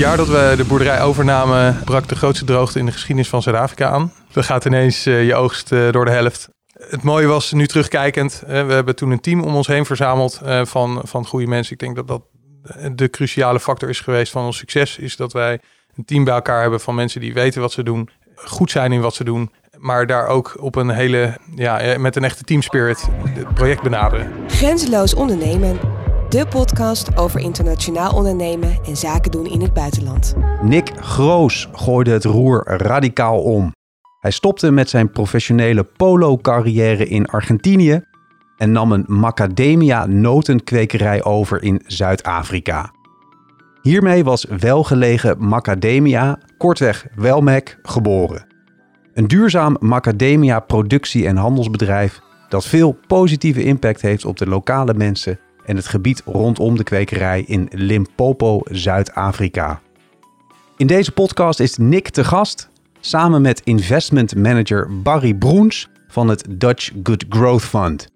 jaar dat we de boerderij overnamen, brak de grootste droogte in de geschiedenis van Zuid-Afrika aan. Dan gaat ineens uh, je oogst uh, door de helft. Het mooie was, nu terugkijkend, uh, we hebben toen een team om ons heen verzameld van, van goede mensen. Ik denk dat dat de cruciale factor is geweest van ons succes. Is dat wij een team bij elkaar hebben van mensen die weten wat ze doen, goed zijn in wat ze doen. Maar daar ook op een hele, ja, met een echte teamspirit het project benaderen. Grenzeloos ondernemen de podcast over internationaal ondernemen en zaken doen in het buitenland. Nick Groos gooide het roer radicaal om. Hij stopte met zijn professionele polo-carrière in Argentinië en nam een macadamia notenkwekerij over in Zuid-Afrika. Hiermee was welgelegen macadamia, kortweg Welmac, geboren. Een duurzaam macadamia productie- en handelsbedrijf dat veel positieve impact heeft op de lokale mensen en het gebied rondom de kwekerij in Limpopo, Zuid-Afrika. In deze podcast is Nick te gast, samen met investment manager Barry Broens van het Dutch Good Growth Fund.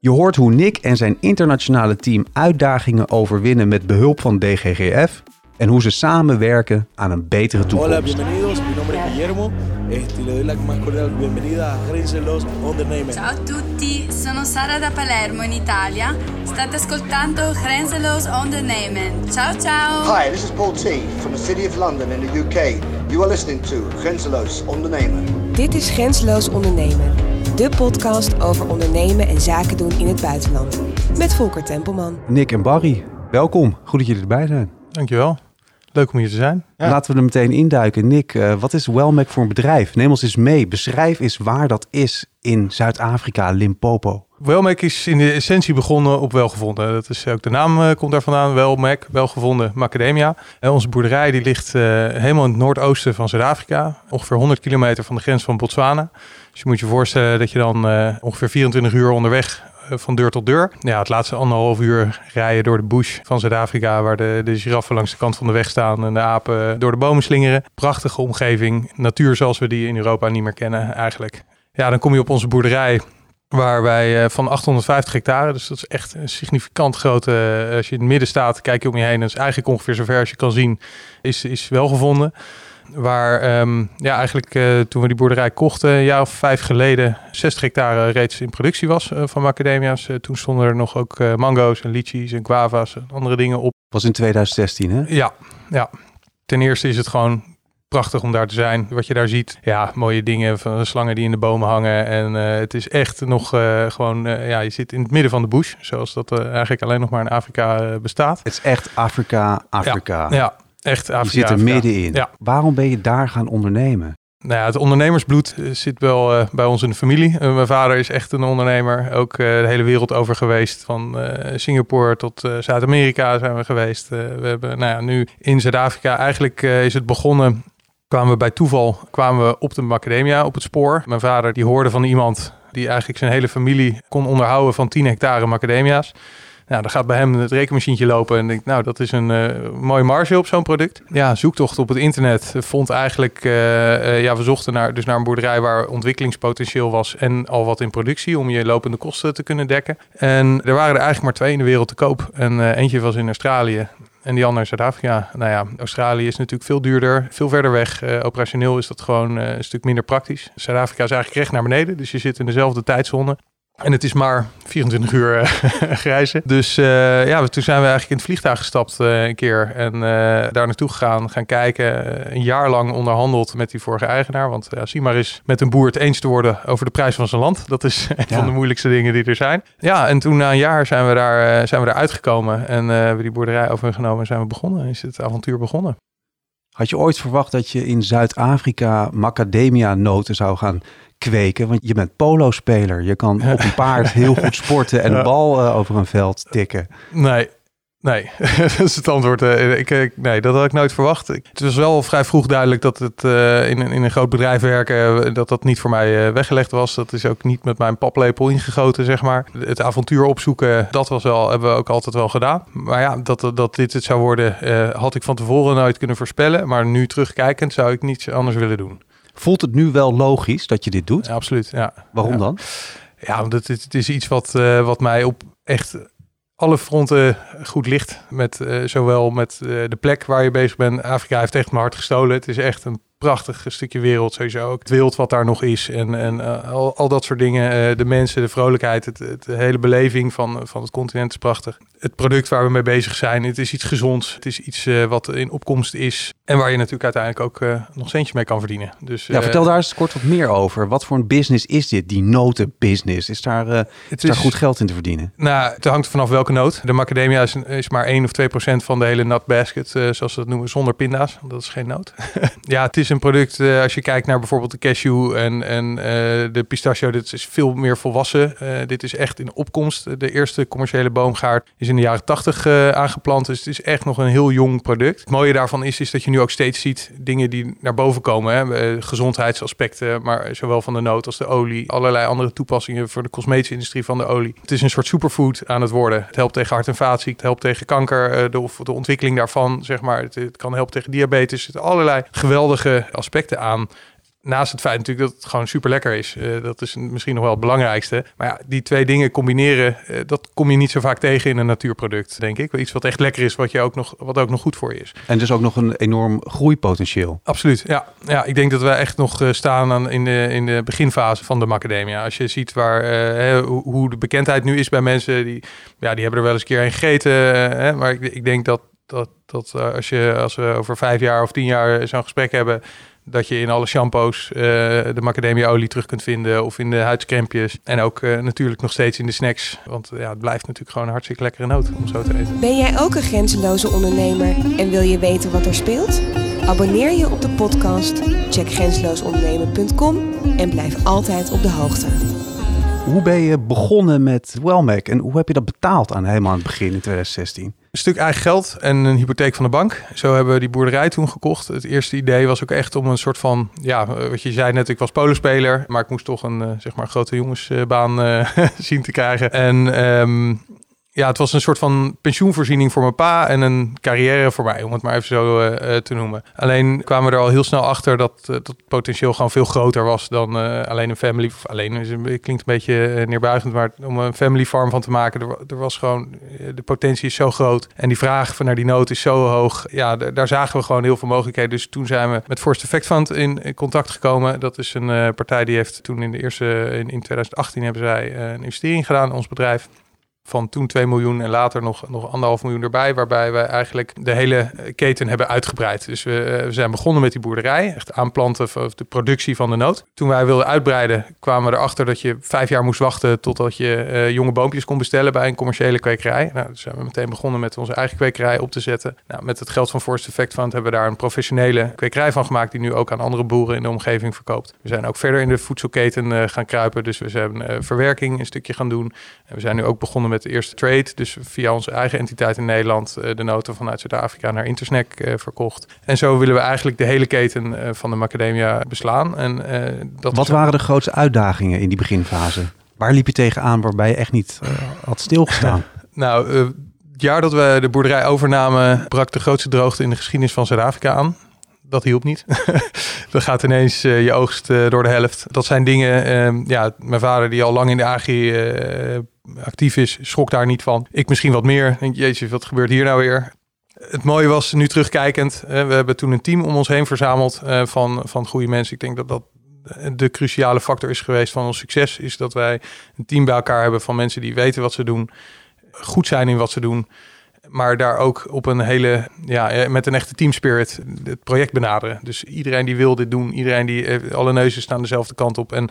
Je hoort hoe Nick en zijn internationale team uitdagingen overwinnen met behulp van DGGF en hoe ze samenwerken aan een betere toekomst. Hola, bienvenidos. Mi nombre es Guillermo. Este, le doy la más cordial bienvenida a Grenzeloos Ondernemen. Ciao a tutti, sono Sara da Palermo in Italia. State ascoltando Grenzeloos Ondernemen. Ciao ciao. Hi, this is Paul T from the City of London in the UK. You are listening to Grenzeloos Ondernemen. Dit is Grenzeloos Ondernemen, de podcast over ondernemen en zaken doen in het buitenland. Met Volker Tempelman. Nick en Barry, welkom. Goed dat jullie erbij zijn. Dankjewel. Leuk om hier te zijn. Ja. Laten we er meteen induiken. Nick, uh, wat is Wellmac voor een bedrijf? Neem ons eens mee. Beschrijf eens waar dat is in Zuid-Afrika, Limpopo. Wellmac is in de essentie begonnen op welgevonden. Dat is ook de naam uh, komt daar vandaan. Wellmac, welgevonden macadamia. En onze boerderij die ligt uh, helemaal in het noordoosten van Zuid-Afrika. Ongeveer 100 kilometer van de grens van Botswana. Dus je moet je voorstellen dat je dan ongeveer 24 uur onderweg van deur tot deur. Ja, het laatste anderhalf uur rijden door de bush van Zuid-Afrika, waar de, de giraffen langs de kant van de weg staan en de apen door de bomen slingeren. Prachtige omgeving, natuur zoals we die in Europa niet meer kennen eigenlijk. Ja, dan kom je op onze boerderij. Waar wij van 850 hectare, dus dat is echt een significant grote. Als je in het midden staat, kijk je om je heen. Dat is eigenlijk ongeveer zover als je kan zien, is, is wel gevonden. Waar um, ja, eigenlijk uh, toen we die boerderij kochten, een jaar of vijf geleden, 60 hectare reeds in productie was uh, van macadamia's. Uh, toen stonden er nog ook mango's en lychees en guava's en andere dingen op. Was in 2016 hè? Ja, ja. Ten eerste is het gewoon prachtig om daar te zijn. Wat je daar ziet, ja, mooie dingen van slangen die in de bomen hangen. En het is echt nog gewoon, ja, je zit in het midden van de bush, zoals dat eigenlijk alleen nog maar in Afrika bestaat. Het is echt Afrika, Afrika. ja. ja. Echt Afrika, Je zit er middenin. Ja. Waarom ben je daar gaan ondernemen? Nou ja, het ondernemersbloed zit wel uh, bij ons in de familie. Uh, mijn vader is echt een ondernemer. Ook uh, de hele wereld over geweest. Van Singapore tot Zuid-Amerika zijn we geweest. we hebben nou ja, nu in Zuid-Afrika eigenlijk is het begonnen. Kwamen we bij toeval kwamen we op de macadamia op het spoor. Mijn vader die hoorde van iemand die eigenlijk zijn hele familie kon onderhouden van 10 hectare macadamia's. Nou, dan gaat bij hem het rekenmachientje lopen en denkt, nou, dat is een uh, mooie marge op zo'n product. Ja, zoektocht op het internet vond eigenlijk, uh, uh, ja, we zochten naar, dus naar een boerderij waar ontwikkelingspotentieel was en al wat in productie om je lopende kosten te kunnen dekken. En er waren er eigenlijk maar twee in de wereld te koop. En eentje was in Australië en die andere in Zuid-Afrika. Nou ja, Australië is natuurlijk veel duurder, veel verder weg. Operationeel is dat gewoon een stuk minder praktisch. Zuid-Afrika is eigenlijk recht naar beneden, dus je zit in dezelfde tijdzone. En het is maar 24 uur uh, reizen. Dus uh, ja, toen zijn we eigenlijk in het vliegtuig gestapt uh, een keer. En daar naartoe gegaan, gaan kijken. een jaar lang onderhandeld met die vorige eigenaar. Want ja, zie maar eens met een boer het eens te worden over de prijs van zijn land. Dat is een ja. van de moeilijkste dingen die er zijn. Ja, en toen na een jaar zijn we daar, zijn we daar uitgekomen. En hebben we die boerderij overgenomen en zijn we begonnen. Is het avontuur begonnen. Had je ooit verwacht dat je in Zuid-Afrika macadamia noten zou gaan kweken. Want je bent polo-speler. Je kan op een paard heel goed sporten en een bal uh, over een veld tikken. Nee, Nee, dat is het antwoord. Ik, ik, nee, dat had ik nooit verwacht. Het was wel vrij vroeg duidelijk dat het uh, in, in een groot bedrijf werken, dat dat niet voor mij uh, weggelegd was. Dat is ook niet met mijn paplepel ingegoten, zeg maar. Het avontuur opzoeken, dat was wel, hebben we ook altijd wel gedaan. Maar ja, dat, dat dit het zou worden, uh, had ik van tevoren nooit kunnen voorspellen. Maar nu terugkijkend zou ik niets anders willen doen. Voelt het nu wel logisch dat je dit doet? Ja, absoluut, ja. Waarom ja. dan? Ja, want het, het is iets wat, uh, wat mij op echt alle fronten goed licht. Met, uh, zowel met uh, de plek waar je bezig bent. Afrika heeft echt mijn hart gestolen. Het is echt een prachtig stukje wereld sowieso. Ook het wild wat daar nog is en, en uh, al, al dat soort dingen. De mensen, de vrolijkheid, het, het, de hele beleving van, van het continent is prachtig. Het product waar we mee bezig zijn, het is iets gezonds. Het is iets wat in opkomst is en waar je natuurlijk uiteindelijk ook nog centjes mee kan verdienen. Dus, ja, vertel daar eens kort wat meer over. Wat voor een business is dit, die notenbusiness? Is daar, is is, daar goed geld in te verdienen? Nou, het hangt vanaf welke noot. De macadamia is, is maar 1 of 2 procent van de hele nut basket, zoals ze dat noemen, zonder pinda's. Dat is geen noot. ja, het is een product, als je kijkt naar bijvoorbeeld de cashew en, en de pistachio, dit is veel meer volwassen. Dit is echt in opkomst. De eerste commerciële boomgaard is in de jaren 80 aangeplant, dus het is echt nog een heel jong product. Het mooie daarvan is, is dat je nu ook steeds ziet dingen die naar boven komen. Hè? gezondheidsaspecten, maar zowel van de noot als de olie. Allerlei andere toepassingen voor de cosmetische industrie van de olie. Het is een soort superfood aan het worden. Het helpt tegen hart- en vaatziekten, het helpt tegen kanker, de, de ontwikkeling daarvan, zeg maar. Het, kan helpen tegen diabetes. Het allerlei geweldige aspecten aan. Naast het feit natuurlijk dat het gewoon super lekker is. Uh, dat is misschien nog wel het belangrijkste. Maar ja, die twee dingen combineren, uh, dat kom je niet zo vaak tegen in een natuurproduct, denk ik. Iets wat echt lekker is, wat, je ook nog, wat ook nog goed voor je is. En dus ook nog een enorm groeipotentieel. Absoluut, ja. ja ik denk dat we echt nog uh, staan aan in, de, in de beginfase van de macadamia. Als je ziet waar, hoe de bekendheid nu is bij mensen, die, ja, die hebben er wel eens een keer een gegeten. Hè, maar ik, ik denk dat dat, dat als, je, als we over vijf jaar of tien jaar zo'n gesprek hebben, dat je in alle shampoos uh, de macadamia-olie terug kunt vinden of in de huidscrempjes. En ook uh, natuurlijk nog steeds in de snacks. Want ja, het blijft natuurlijk gewoon een hartstikke lekkere noot om zo te eten. Ben jij ook een grenzeloze ondernemer en wil je weten wat er speelt? Abonneer je op de podcast, check grenzeloosondernemen.com en blijf altijd op de hoogte. Hoe ben je begonnen met Wellmac en hoe heb je dat betaald aan helemaal aan het begin in 2016? Een stuk eigen geld en een hypotheek van de bank. Zo hebben we die boerderij toen gekocht. Het eerste idee was ook echt om een soort van, ja, wat je zei net, ik was polospeler, maar ik moest toch een, zeg maar, grote jongensbaan uh, zien te krijgen. En um, ja, het was een soort van pensioenvoorziening voor mijn pa en een carrière voor mij, om het maar even zo uh, te noemen. Alleen kwamen we er al heel snel achter dat, uh, dat potentieel gewoon veel groter was dan alleen een family. Alleen, klinkt een beetje neerbuigend, maar om een family farm van te maken, er, was gewoon, de potentie is zo groot en die vraag van naar die nood is zo hoog. Ja, daar zagen we gewoon heel veel mogelijkheden. Dus toen zijn we met Force Effect Fund in, in contact gekomen. Dat is een partij die heeft toen in de eerste, in, in 2018 hebben zij een investering gedaan in ons bedrijf van toen 2 miljoen en later nog, nog anderhalf miljoen erbij. Waarbij we eigenlijk de hele keten hebben uitgebreid. Dus we, eh, we zijn begonnen met die boerderij. Echt aanplanten van de productie van de noot. Toen wij wilden uitbreiden kwamen we erachter dat je vijf jaar moest wachten totdat je uh, jonge boompjes kon bestellen bij een commerciële kwekerij. Nou, dus zijn we meteen begonnen met onze eigen kwekerij op te zetten. Nou, met het geld van Forest Effect Fund hebben we daar een professionele kwekerij van gemaakt die nu ook aan andere boeren in de omgeving verkoopt. We zijn ook verder in de voedselketen uh, gaan kruipen. Dus we zijn verwerking een stukje gaan doen. En we zijn nu ook begonnen met de eerste trade. Dus via onze eigen entiteit in Nederland uh, de noten vanuit Zuid-Afrika naar Intersnack uh, verkocht. En zo willen we eigenlijk de hele keten uh, van de macadamia beslaan. En, dat Wat waren de grootste uitdagingen in die beginfase? Waar liep je tegenaan waarbij je echt niet had stilgestaan? nou, het jaar dat we de boerderij overnamen, brak de grootste droogte in de geschiedenis van Zuid-Afrika aan dat hielp niet. Dan gaat ineens uh, je oogst uh, door de helft. Dat zijn dingen, uh, ja, mijn vader die al lang in de agri actief is, schrok daar niet van. Ik misschien wat meer. Denk, jeetje, wat gebeurt hier nou weer? Het mooie was, nu terugkijkend, we hebben toen een team om ons heen verzameld van, van goede mensen. Ik denk dat dat de cruciale factor is geweest van ons succes. Is dat wij een team bij elkaar hebben van mensen die weten wat ze doen. Goed zijn in wat ze doen maar daar ook op een hele, ja, met een echte team spirit het project benaderen. Dus iedereen die wil dit doen, iedereen die, alle neuzen staan dezelfde kant op. En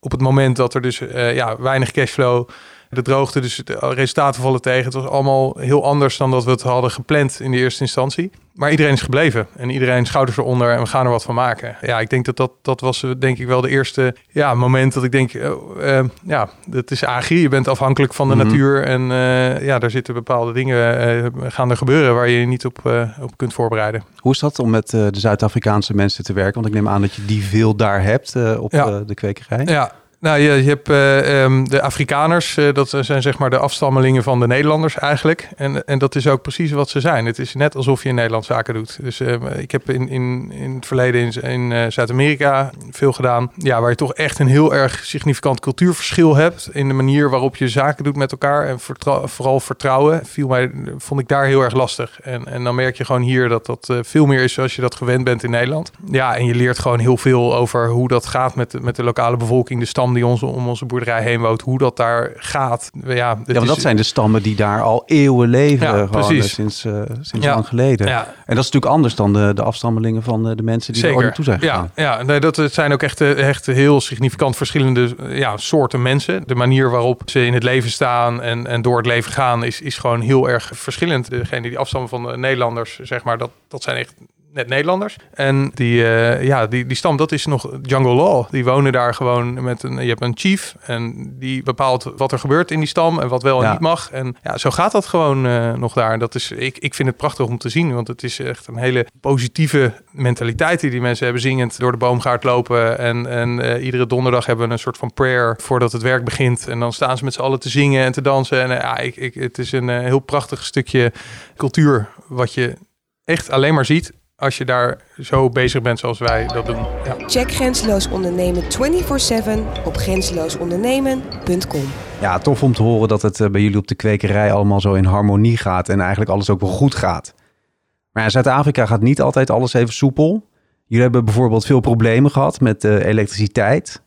op het moment dat er dus uh, ja, weinig cashflow de droogte, dus de resultaten vallen tegen. Het was allemaal heel anders dan dat we het hadden gepland in de eerste instantie. Maar iedereen is gebleven en iedereen schouders eronder en we gaan er wat van maken. Ja, ik denk dat dat, dat was eh, denk ik wel de eerste ja, moment dat ik denk, uh, uh, ja, dat is agri. Je bent afhankelijk van de mm -hmm. natuur en uh, ja, daar zitten bepaalde dingen gaan er gebeuren waar je je niet op, op kunt voorbereiden. Hoe is dat om met de Zuid-Afrikaanse mensen te werken? Want ik neem aan dat je die veel daar hebt op ja. de kwekerij. Ja, Nou, je, hebt eh, ehm, de Afrikaners, eh, dat zijn zeg maar de afstammelingen van de Nederlanders eigenlijk. En, en dat is ook precies wat ze zijn. Het is net alsof je in Nederland zaken doet. Dus eh, ik heb in, in, in het verleden in, in eh, Zuid-Amerika veel gedaan. Ja, waar je toch echt een heel erg significant cultuurverschil hebt. In de manier waarop je zaken doet met elkaar. En vooral vertrouwen viel mij, vond ik daar heel erg lastig. En, en dan merk je gewoon hier dat dat veel meer is zoals je dat gewend bent in Nederland. Ja, en je leert gewoon heel veel over hoe dat gaat met, met de lokale bevolking. De stam die onze, om onze boerderij heen woont. Hoe dat daar gaat. Ja, Ja, is- dat zijn de stammen die daar al eeuwen leven. Ja, gewoon, precies. eh, sinds, eh, sinds Ja. lang geleden. Ja, En dat is natuurlijk anders dan de, de afstammelingen van eh, de mensen die er ooit naartoe zijn gegaan. Ja, ja nee, dat het zijn ook echt, echt heel significant verschillende ja, soorten mensen. De manier waarop ze in het leven staan en, en door het leven gaan is, is gewoon heel erg verschillend. Degene die afstammen van de Nederlanders, zeg maar, dat, dat zijn echt net Nederlanders. En die, eh, ja, die, die stam, dat is nog jungle law. Die wonen daar gewoon met een, je hebt een chief en die bepaalt wat er gebeurt in die stam en wat wel en Ja. niet mag. En ja, zo gaat dat gewoon eh, nog daar. Dat is, ik, ik vind het prachtig om te zien, want het is echt een hele positieve mentaliteit die die mensen hebben. Zingend door de boomgaard lopen en, en eh, iedere donderdag hebben we een soort van prayer voordat het werk begint. En dan staan ze met z'n allen te zingen en te dansen. En ja, ik, ik, het is een heel prachtig stukje cultuur wat je echt alleen maar ziet als je daar zo bezig bent zoals wij dat doen. Ja. Check Grenzeloos Ondernemen 24-7 op grenzeloosondernemen.com. Ja, tof om te horen dat het eh, bij jullie op de kwekerij allemaal zo in harmonie gaat en eigenlijk alles ook wel goed gaat. Maar ja, Zuid-Afrika gaat niet altijd alles even soepel. Jullie hebben bijvoorbeeld veel problemen gehad met de elektriciteit.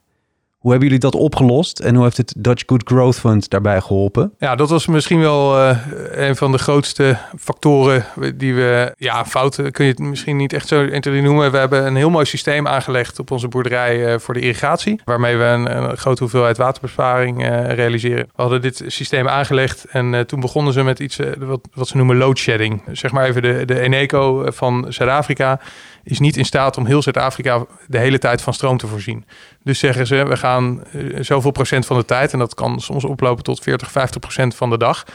Hoe hebben jullie dat opgelost en hoe heeft het Dutch Good Growth Fund daarbij geholpen? Ja, dat was misschien wel eh, een van de grootste factoren die we... Ja, fouten kun je het misschien niet echt zo 1, 2, 3 noemen. We hebben een heel mooi systeem aangelegd op onze boerderij eh, voor de irrigatie. Waarmee we een, grote hoeveelheid waterbesparing eh, realiseren. We hadden dit systeem aangelegd en eh, toen begonnen ze met iets eh, wat, wat ze noemen load shedding. Zeg maar even de, de Eneco van Zuid-Afrika is niet in staat om heel Zuid-Afrika de hele tijd van stroom te voorzien. Dus zeggen ze, we gaan eh, zoveel procent van de tijd, en dat kan soms oplopen tot 40, 50 procent van de dag,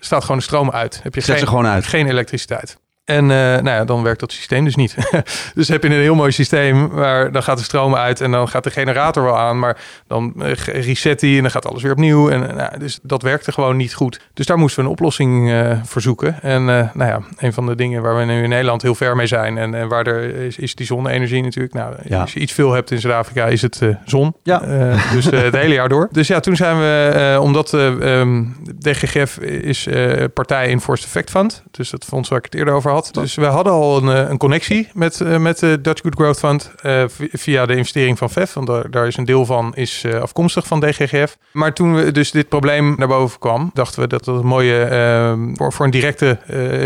staat gewoon de stroom uit. Heb je Zet geen, ze gewoon uit. geen elektriciteit. En eh, nou ja, dan werkt dat systeem dus niet. dus heb je een heel mooi systeem waar dan gaat de stroom uit en dan gaat de generator wel aan, maar dan eh, reset die en dan gaat alles weer opnieuw. En eh, nou, dus dat werkte gewoon niet goed. Dus daar moesten we een oplossing eh, voor zoeken. En nou ja, een van de dingen waar we nu in Nederland heel ver mee zijn en, en waar er is, is die zonne-energie natuurlijk. Nou, Ja. als je iets veel hebt in Zuid-Afrika is het zon. Ja. Dus het hele jaar door. Dus ja, toen zijn we, omdat eh ehm, DGGF is partij in Forced Effect Fund. Dus dat fonds waar ik het eerder over had. Dus we hadden al een, eh, een connectie met, eh, met de Dutch Good Growth Fund eh, vi- via de investering van VEF. Want daar, daar is een deel van is afkomstig van DGGF. Maar toen we dus dit probleem naar boven kwam, dachten we dat dat een mooie ehm, voor, voor een directe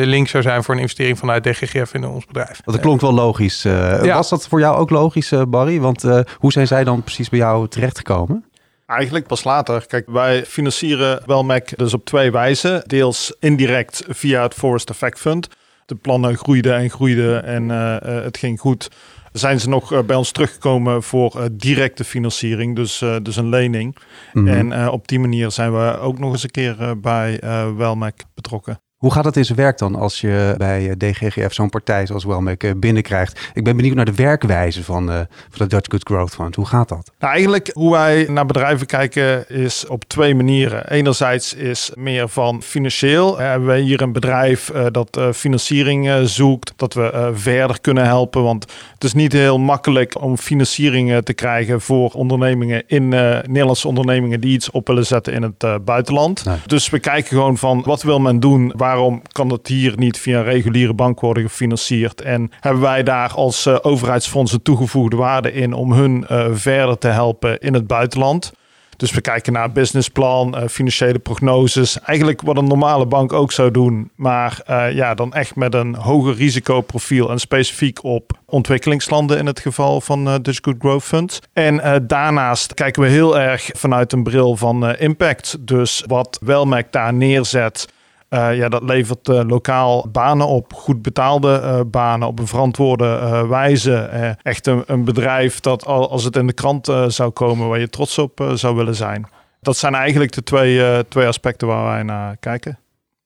link zou zijn voor een investering vanuit DGGF in ons bedrijf. Dat klonk wel logisch. eh. Ja. Was dat voor jou ook logisch, Barry? Want eh, hoe zijn zij dan precies bij jou terechtgekomen? Eigenlijk pas later. Kijk, wij financieren Welmac dus op twee wijzen. Deels indirect via het Forest Effect Fund. De plannen groeiden en groeiden en eh, eh, het ging goed. Zijn ze nog eh, bij ons teruggekomen voor directe financiering, dus, dus een lening. Mhm. En op die manier zijn we ook nog eens een keer bij Welmac betrokken. Hoe gaat het in zijn werk dan als je bij eh, DGGF zo'n partij zoals Wellmec eh, binnenkrijgt? Ik ben benieuwd naar de werkwijze van, eh, van de Dutch Good Growth Fund. Hoe gaat dat? Nou, eigenlijk hoe wij naar bedrijven kijken is op twee manieren. Enerzijds is meer van financieel. Eh, Hebben wij hier een bedrijf dat financiering zoekt, dat we verder kunnen helpen. Want het is niet heel makkelijk om financiering te krijgen voor ondernemingen in Nederlandse ondernemingen die iets op willen zetten in het buitenland. Nee. Dus we kijken gewoon van wat wil men doen? Waarom kan het hier niet via een reguliere bank worden gefinancierd? En hebben wij daar als eh, overheidsfondsen toegevoegde waarde in om hun eh, verder te helpen in het buitenland? Dus we kijken naar businessplan, eh, financiële prognoses. Eigenlijk wat een normale bank ook zou doen. Maar ja, dan echt met een hoger risicoprofiel en specifiek op ontwikkelingslanden in het geval van Dutch Good Growth Fund. En daarnaast kijken we heel erg vanuit een bril van impact. Dus wat Welmac daar neerzet. Eh, ja, dat levert eh, lokaal banen op, goed betaalde eh, banen op een verantwoorde wijze. Echt een, een bedrijf dat al, als het in de krant zou komen, waar je trots op zou willen zijn. Dat zijn eigenlijk de twee, twee aspecten waar wij naar kijken.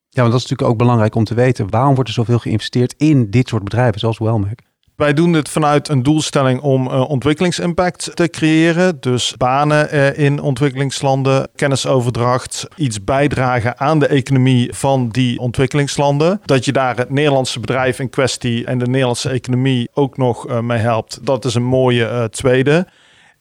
Ja, want dat is natuurlijk ook belangrijk om te weten. Waarom wordt er zoveel geïnvesteerd in dit soort bedrijven zoals Wellmec? Wij doen dit vanuit een doelstelling om uh, ontwikkelingsimpact te creëren. Dus banen uh, in ontwikkelingslanden, kennisoverdracht, iets bijdragen aan de economie van die ontwikkelingslanden. Dat je daar het Nederlandse bedrijf in kwestie en de Nederlandse economie ook nog uh, mee helpt. Dat is een mooie tweede.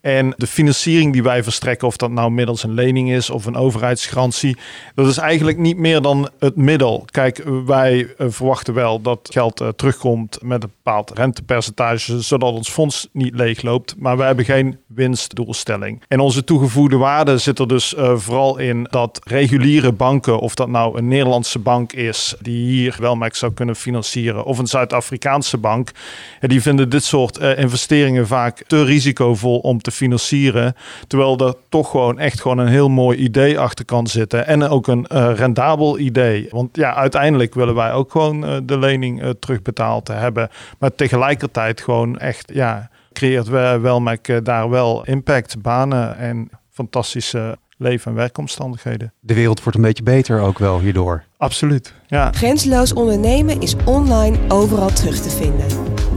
En de financiering die wij verstrekken, of dat nou middels een lening is of een overheidsgarantie, dat is eigenlijk niet meer dan het middel. Kijk, wij eh, verwachten wel dat geld uh, terugkomt met een bepaald rentepercentage, zodat ons fonds niet leegloopt. Maar wij hebben geen winstdoelstelling. En onze toegevoegde waarde zit er dus uh, vooral in dat reguliere banken, of dat nou een Nederlandse bank is, die hier wel mee zou kunnen financieren, of een Zuid-Afrikaanse bank, die vinden dit soort investeringen vaak te risicovol om te financieren. Terwijl er toch gewoon echt gewoon een heel mooi idee achter kan zitten. En ook een uh, rendabel idee. Want ja, uiteindelijk willen wij ook gewoon uh, de lening uh, terugbetaald hebben. Maar tegelijkertijd gewoon echt, ja, creëert Welmec daar wel impact, banen en fantastische leven- en werkomstandigheden. De wereld wordt een beetje beter ook wel hierdoor. Absoluut, ja. Grenzeloos ondernemen is online overal terug te vinden.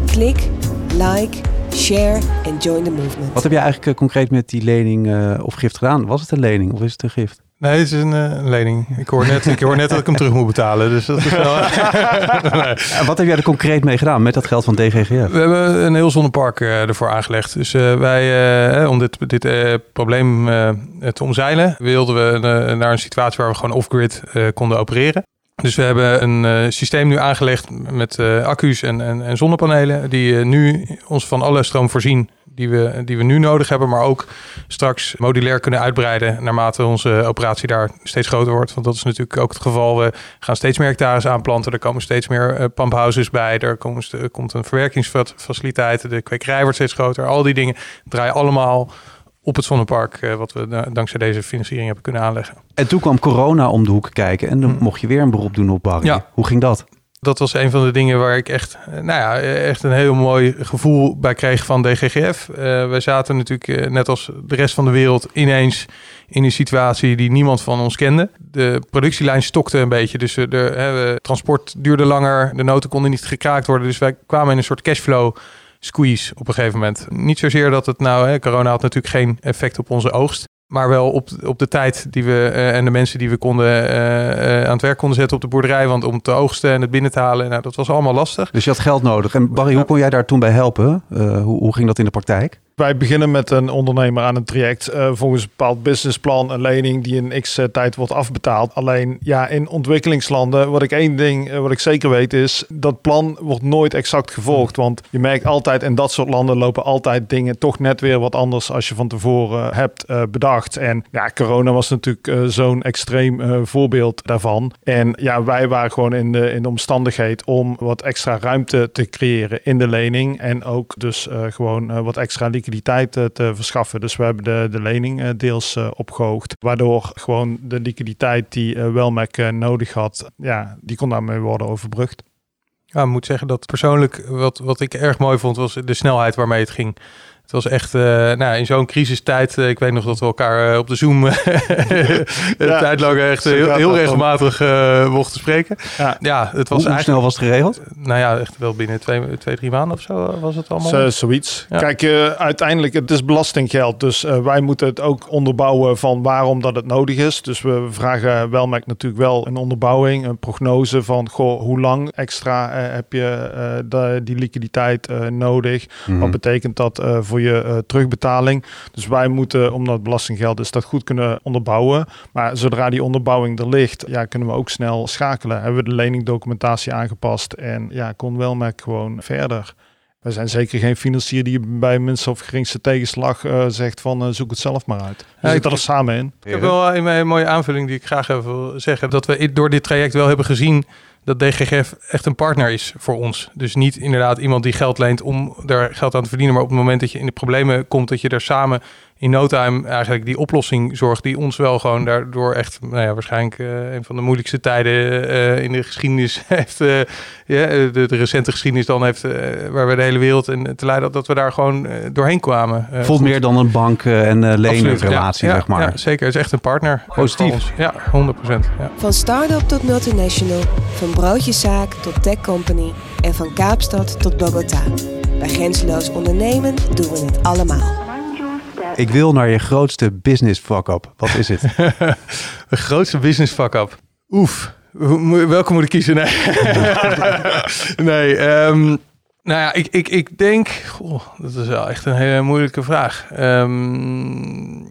Klik, like share en join the movement. Wat heb je eigenlijk uh, concreet met die lening uh, of gift gedaan? Was het een lening of is het een gift? Nee, het is een uh, lening. Ik hoor, net, ik hoor net dat ik hem terug moet betalen. Dus dat is wel... nee. Wat heb jij er concreet mee gedaan met dat geld van DGGF? We hebben een heel zonnepark ervoor aangelegd. Dus wij, om dit, dit probleem te omzeilen, wilden we naar een situatie waar we gewoon off-grid konden opereren. Dus we hebben een uh, systeem nu aangelegd met uh, accu's en, en, en, zonnepanelen. Die uh, nu ons van alle stroom voorzien die we, die we nu nodig hebben. Maar ook straks modulair kunnen uitbreiden naarmate onze operatie daar steeds groter wordt. Want dat is natuurlijk ook het geval. We gaan steeds meer hectares aanplanten. Er komen steeds meer pumphouses bij. Er komt, komt een verwerkingsfaciliteit. De kwekerij wordt steeds groter. Al die dingen draaien allemaal op het zonnepark, uh, wat we dankzij deze financiering hebben kunnen aanleggen. En toen kwam corona om de hoek kijken en dan hm. mocht je weer een beroep doen op Barry. Ja. Hoe ging dat? Dat was een van de dingen waar ik echt, eh, nou ja, echt een heel mooi gevoel bij kreeg van DGGF. Uh, wij zaten natuurlijk, net als de rest van de wereld, ineens in een situatie die niemand van ons kende. De productielijn stokte een beetje, dus de, de transport duurde langer, de noten konden niet gekraakt worden. Dus wij kwamen in een soort cashflow squeeze op een gegeven moment. Niet zozeer dat het nou, hè, corona had natuurlijk geen effect op onze oogst. Maar wel op, op de tijd die we uh, en de mensen die we konden uh, uh, aan het werk konden zetten op de boerderij. Want om te oogsten en het binnen te halen, nou, dat was allemaal lastig. Dus je had geld nodig. En Barry, hoe kon jij daar toen bij helpen? hoe, hoe ging dat in de praktijk? Wij beginnen met een ondernemer aan een traject uh, volgens een bepaald businessplan, een lening die in x tijd wordt afbetaald. Alleen ja, in ontwikkelingslanden, wat ik één ding, uh, wat ik zeker weet is, dat plan wordt nooit exact gevolgd. Want je merkt altijd in dat soort landen lopen altijd dingen toch net weer wat anders als je van tevoren hebt uh, bedacht. En ja, corona was natuurlijk zo'n extreem voorbeeld daarvan. En ja, wij waren gewoon in de, in de omstandigheid om wat extra ruimte te creëren in de lening. En ook dus gewoon wat extra liquiditeit liquiditeit eh, te verschaffen. Dus we hebben de, de lening eh, deels eh, opgehoogd. Waardoor gewoon de liquiditeit die Welmac nodig had, ja, die kon daarmee worden overbrugd. Ja, moet zeggen dat persoonlijk wat, wat ik erg mooi vond was de snelheid waarmee het ging. Het was echt, uh, nou, in zo'n crisistijd, uh, ik weet nog dat we elkaar uh, op de Zoom ja, tijd lang echt heel, heel regelmatig mochten spreken. Ja, ja het was hoe, hoe snel was het geregeld? Nou ja, echt wel binnen twee, twee drie maanden of zo was het allemaal. Z zoiets. Ja. Kijk, uiteindelijk, het is belastinggeld, dus wij moeten het ook onderbouwen van waarom dat het nodig is. Dus we vragen Welmac natuurlijk wel een onderbouwing, een prognose van, goh, hoe lang extra heb je de, die liquiditeit nodig? Mm -hmm. Wat betekent dat voor voor je uh, terugbetaling. Dus wij moeten, omdat belastinggeld is, dat goed kunnen onderbouwen. Maar zodra die onderbouwing er ligt, ja, kunnen we ook snel schakelen. Hebben we de leningdocumentatie aangepast en ja, kon wel met gewoon verder. We zijn zeker geen financier die bij minste of geringste tegenslag uh, zegt van uh, zoek het zelf maar uit. We ja, zitten er samen in. Ik heb wel een mooie aanvulling die ik graag even wil zeggen. Dat we door dit traject wel hebben gezien dat DGGF echt een partner is voor ons. Dus niet inderdaad iemand die geld leent om daar geld aan te verdienen, maar op het moment dat je in de problemen komt, dat je daar samen in no time eigenlijk die oplossing zorgt die ons wel gewoon daardoor echt, nou ja, waarschijnlijk uh, een van de moeilijkste tijden uh, in de geschiedenis heeft, uh, ja, de, de, recente geschiedenis dan heeft, waar we de hele wereld in te leiden, dat we daar gewoon doorheen kwamen. Voelt meer dan een bank- en leenrelatie, ja, zeg maar. Ja, zeker. Het is echt een partner. Positief. Ja, 100 procent. Ja. Van start-up tot multinational, van broodjeszaak tot tech company en van Kaapstad tot Bogota. Bij Grenzeloos Ondernemen doen we het allemaal. Ik wil naar je grootste business fuck-up. Wat is het? De grootste business fuck-up. Oef. Welke moet ik kiezen? Nee, nee ehm, nou ja, ik, ik, ik denk... Goh, dat is wel echt een hele moeilijke vraag. Ehm,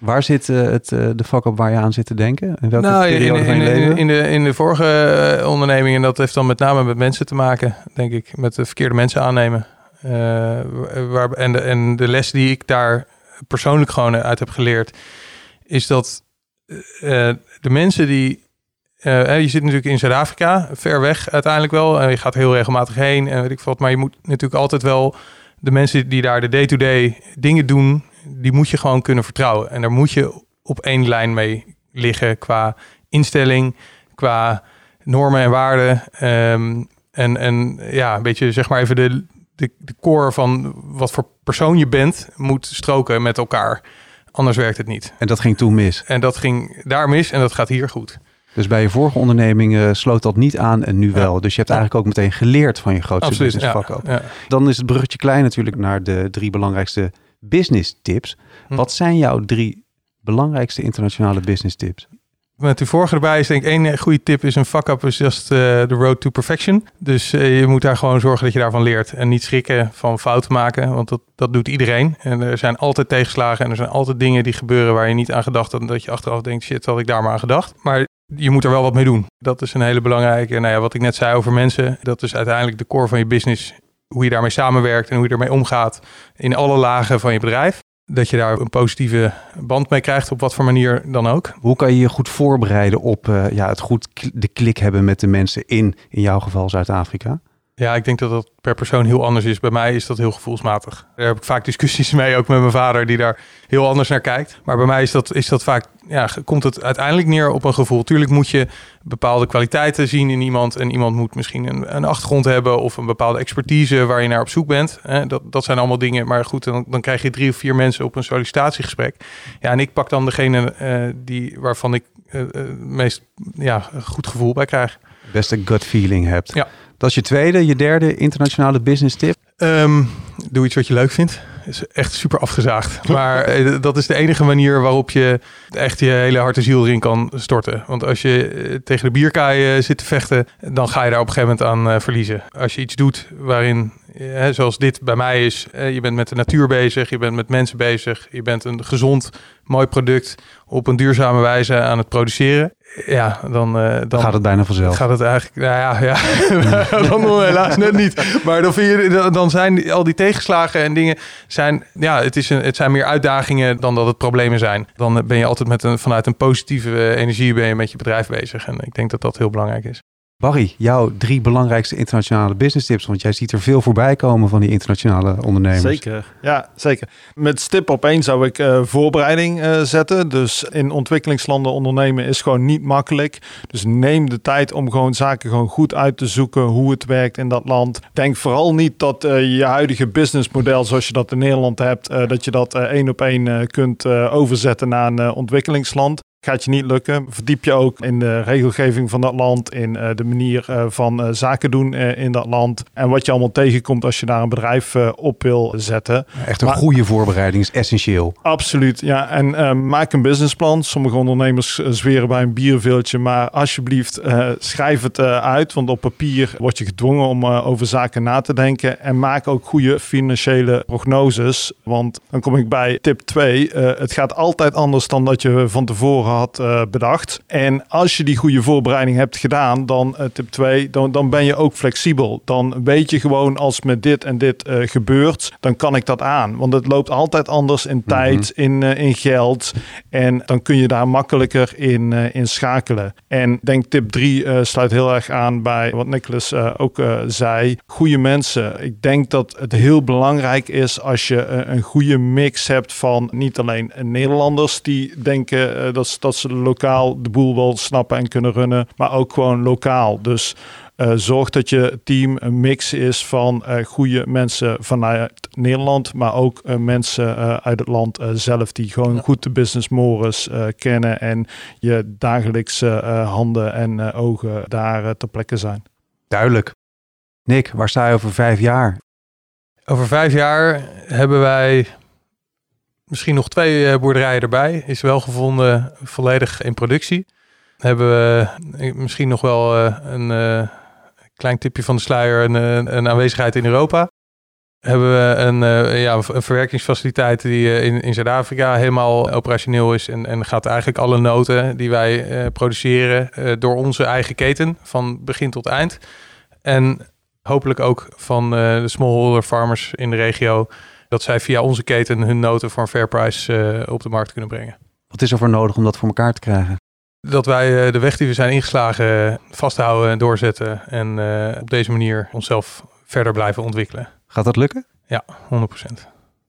Waar zit eh, het, eh, de fuck-up waar je aan zit te denken? In welke nou, periode in, van je in, leven? in, de, in de vorige eh, onderneming, en dat heeft dan met name met mensen te maken, denk ik. Met de verkeerde mensen aannemen. Eh, waar, en, de, en de les die ik daar persoonlijk gewoon uit heb geleerd, is dat eh, de mensen die. eh, je zit natuurlijk in Zuid-Afrika, ver weg uiteindelijk wel. En je gaat heel regelmatig heen en weet ik wat. Maar je moet natuurlijk altijd wel de mensen die daar de day-to-day dingen doen, die moet je gewoon kunnen vertrouwen. En daar moet je op één lijn mee liggen qua instelling, qua normen en waarden. Ehm, en, en ja, een beetje zeg maar even de, de, de core van wat voor persoon je bent, moet stroken met elkaar. Anders werkt het niet. En dat ging toen mis. En dat ging daar mis en dat gaat hier goed. Dus bij je vorige onderneming eh, sloot dat niet aan en nu wel. Dus je hebt eigenlijk ook meteen geleerd van je grootste Absoluut. Ja, ja. Dan is het bruggetje klein natuurlijk naar de drie belangrijkste business tips. Hm. Wat zijn jouw drie belangrijkste internationale business tips? Met die vorige erbij is denk ik één goede tip is een fuck-up is just eh, the road to perfection. Dus eh, je moet daar gewoon zorgen dat je daarvan leert. En niet schrikken van fouten maken, want dat, dat doet iedereen. En er zijn altijd tegenslagen en er zijn altijd dingen die gebeuren waar je niet aan gedacht had. En dat je achteraf denkt, shit, had ik daar maar aan gedacht. Maar je moet er wel wat mee doen. Dat is een hele belangrijke. Nou ja, wat ik net zei over mensen, dat is uiteindelijk de core van je business. Hoe je daarmee samenwerkt en hoe je ermee omgaat in alle lagen van je bedrijf. Dat je daar een positieve band mee krijgt, op wat voor manier dan ook. Hoe kan je je goed voorbereiden op eh, ja, het goed de klik hebben met de mensen in, in jouw geval Zuid-Afrika? Ja, ik denk dat dat per persoon heel anders is. Bij mij is dat heel gevoelsmatig. Daar heb ik vaak discussies mee, ook met mijn vader, die daar heel anders naar kijkt. Maar bij mij is dat, is dat vaak, ja, komt het uiteindelijk neer op een gevoel. Tuurlijk moet je bepaalde kwaliteiten zien in iemand. En iemand moet misschien een, een achtergrond hebben of een bepaalde expertise waar je naar op zoek bent. Dat, dat zijn allemaal dingen. Maar goed, dan, dan krijg je drie of vier mensen op een sollicitatiegesprek. Ja, en ik pak dan degene eh, die, waarvan ik eh, eh, het meest ja, goed gevoel bij krijg. Beste gut feeling hebt. Ja. Dat is je tweede, je derde internationale business tip. Ehm, doe iets wat je leuk vindt. Is echt super afgezaagd. Maar eh, dat is de enige manier waarop je echt je hele hart en ziel erin kan storten. Want als je eh, tegen de bierkaai eh, zit te vechten, dan ga je daar op een gegeven moment aan verliezen. Als je iets doet waarin, eh, zoals dit bij mij is, eh, je bent met de natuur bezig, je bent met mensen bezig, je bent een gezond, mooi product op een duurzame wijze aan het produceren. Ja, dan, eh, dan Gaat het bijna vanzelf. Gaat het eigenlijk, nou ja, ja. dan nog helaas net niet. Maar dan, vind je, dan- zijn al die tegenslagen en dingen, zijn, ja, het, is een, het zijn meer uitdagingen dan dat het problemen zijn. Dan ben je altijd met een, vanuit een positieve eh, energie ben je met je bedrijf bezig. En ik denk dat dat heel belangrijk is. Barry, jouw drie belangrijkste internationale business tips. Want jij ziet er veel voorbij komen van die internationale ondernemers. Zeker, ja, zeker. Met stip op één zou ik eh, voorbereiding eh, zetten. Dus in ontwikkelingslanden ondernemen is gewoon niet makkelijk. Dus neem de tijd om gewoon zaken gewoon goed uit te zoeken hoe het werkt in dat land. Denk vooral niet dat eh, je huidige businessmodel zoals je dat in Nederland hebt, dat je dat één op één kunt overzetten naar een ontwikkelingsland. Gaat je niet lukken. Verdiep je ook in de regelgeving van dat land, in eh, de manier eh, van eh, zaken doen in dat land. En wat je allemaal tegenkomt als je daar een bedrijf op wil zetten. Echt een Maar- goede voorbereiding is essentieel. Absoluut, ja. En maak een businessplan. Sommige ondernemers zweren bij een bierveeltje, maar alsjeblieft schrijf het uit. Want op papier word je gedwongen om over zaken na te denken. En maak ook goede financiële prognoses. Want dan kom ik bij tip 2. het gaat altijd anders dan dat je van tevoren had eh, bedacht. En als je die goede voorbereiding hebt gedaan, dan eh, tip 2, dan, dan ben je ook flexibel. Dan weet je gewoon als met dit en dit eh, gebeurt, dan kan ik dat aan. Want het loopt altijd anders in tijd, in, in geld. En dan kun je daar makkelijker in, in schakelen. En denk tip 3 sluit heel erg aan bij wat Nicholas ook zei. Goede mensen. Ik denk dat het heel belangrijk is als je een goede mix hebt van niet alleen Nederlanders die denken dat, ze- dat ze lokaal de boel wel snappen en kunnen runnen, maar ook gewoon lokaal. Dus eh, zorg dat je team een mix is van eh goede mensen vanuit Nederland, maar ook eh, mensen eh, uit het land eh, zelf die gewoon goed de business mores eh, kennen en je dagelijkse eh, handen en eh, ogen daar ter plekke zijn. Duidelijk. Nick, waar sta je over vijf jaar? Over vijf jaar hebben wij misschien nog twee eh, boerderijen erbij. Is wel gevonden volledig in productie. Hebben we eh, misschien nog wel eh, een klein tipje van de sluier, een, een aanwezigheid in Europa. Hebben we een, ja, een verwerkingsfaciliteit die in, in Zuid-Afrika helemaal operationeel is. En, en gaat eigenlijk alle noten die wij produceren door onze eigen keten van begin tot eind. En hopelijk ook van de smallholder farmers in de regio. Dat zij via onze keten hun noten voor een fair price eh, op de markt kunnen brengen. Wat is er voor nodig om dat voor elkaar te krijgen? Dat wij eh, de weg die we zijn ingeslagen eh, vasthouden en doorzetten. En op deze manier onszelf verder blijven ontwikkelen. Gaat dat lukken? Ja, 100%.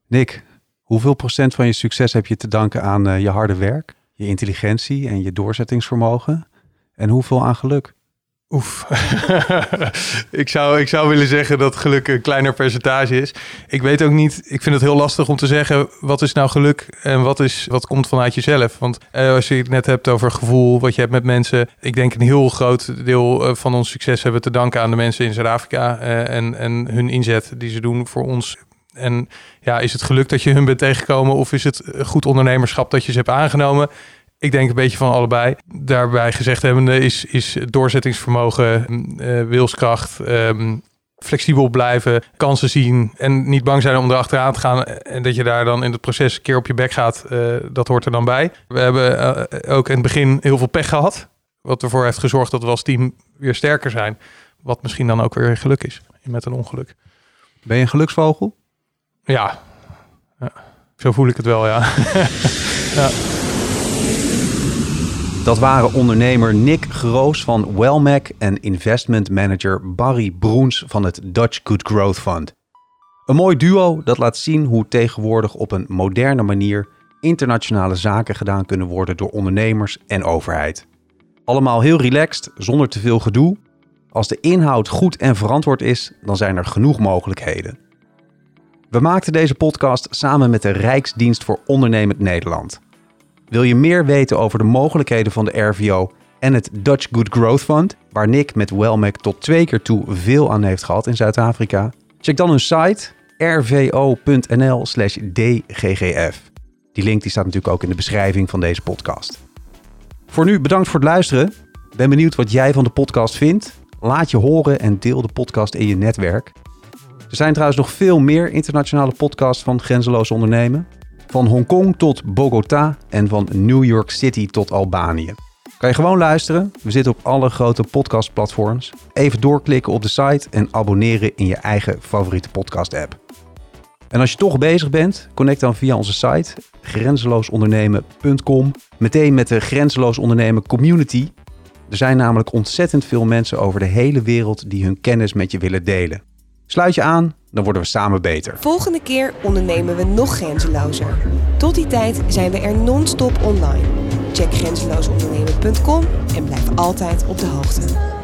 Nick, hoeveel procent van je succes heb je te danken aan je harde werk, je intelligentie en je doorzettingsvermogen? En hoeveel aan geluk? Oef. ik, zou, ik zou willen zeggen dat geluk een kleiner percentage is. Ik weet ook niet, ik vind het heel lastig om te zeggen wat is nou geluk en wat, is, wat komt vanuit jezelf. Want eh, als je het net hebt over gevoel, wat je hebt met mensen. Ik denk een heel groot deel eh, van ons succes hebben te danken aan de mensen in Zuid-Afrika eh, en, en hun inzet die ze doen voor ons. En ja, is het geluk dat je hun bent tegengekomen of is het goed ondernemerschap dat je ze hebt aangenomen? Ik denk een beetje van allebei. Daarbij gezegd hebbende is, is doorzettingsvermogen, eh, wilskracht, ehm, flexibel blijven, kansen zien en niet bang zijn om erachteraan te gaan. En dat je daar dan in het proces een keer op je bek gaat, eh, dat hoort er dan bij. We hebben eh, ook in het begin heel veel pech gehad. Wat ervoor heeft gezorgd dat we als team weer sterker zijn. Wat misschien dan ook weer geluk is met een ongeluk. Ben je een geluksvogel? Ja, ja. zo voel ik het wel, ja. ja. Dat waren ondernemer Nick Groos van Wellmac en investment manager Barry Broens van het Dutch Good Growth Fund. Een mooi duo dat laat zien hoe tegenwoordig op een moderne manier internationale zaken gedaan kunnen worden door ondernemers en overheid. Allemaal heel relaxed, zonder te veel gedoe. Als de inhoud goed en verantwoord is, dan zijn er genoeg mogelijkheden. We maakten deze podcast samen met de Rijksdienst voor Ondernemend Nederland. Wil je meer weten over de mogelijkheden van de RVO en het Dutch Good Growth Fund, waar Nick met Wellmac tot twee keer toe veel aan heeft gehad in Zuid-Afrika? Check dan hun site rvo.nl/dggf. Die link die staat natuurlijk ook in de beschrijving van deze podcast. Voor nu bedankt voor het luisteren. Ben benieuwd wat jij van de podcast vindt. Laat je horen en deel de podcast in je netwerk. Er zijn trouwens nog veel meer internationale podcasts van Grenzeloos Ondernemen. Van Hongkong tot Bogota en van New York City tot Albanië. Kan je gewoon luisteren? We zitten op alle grote podcastplatforms. Even doorklikken op de site en abonneren in je eigen favoriete podcast-app. En als je toch bezig bent, connect dan via onze site grenzeloosondernemen.com meteen met de Grenzeloos Ondernemen community. Er zijn namelijk ontzettend veel mensen over de hele wereld die hun kennis met je willen delen. Sluit je aan, dan worden we samen beter. Volgende keer ondernemen we nog grenzelozer. Tot die tijd zijn we er non-stop online. Check grenzeloosondernemen.com en blijf altijd op de hoogte.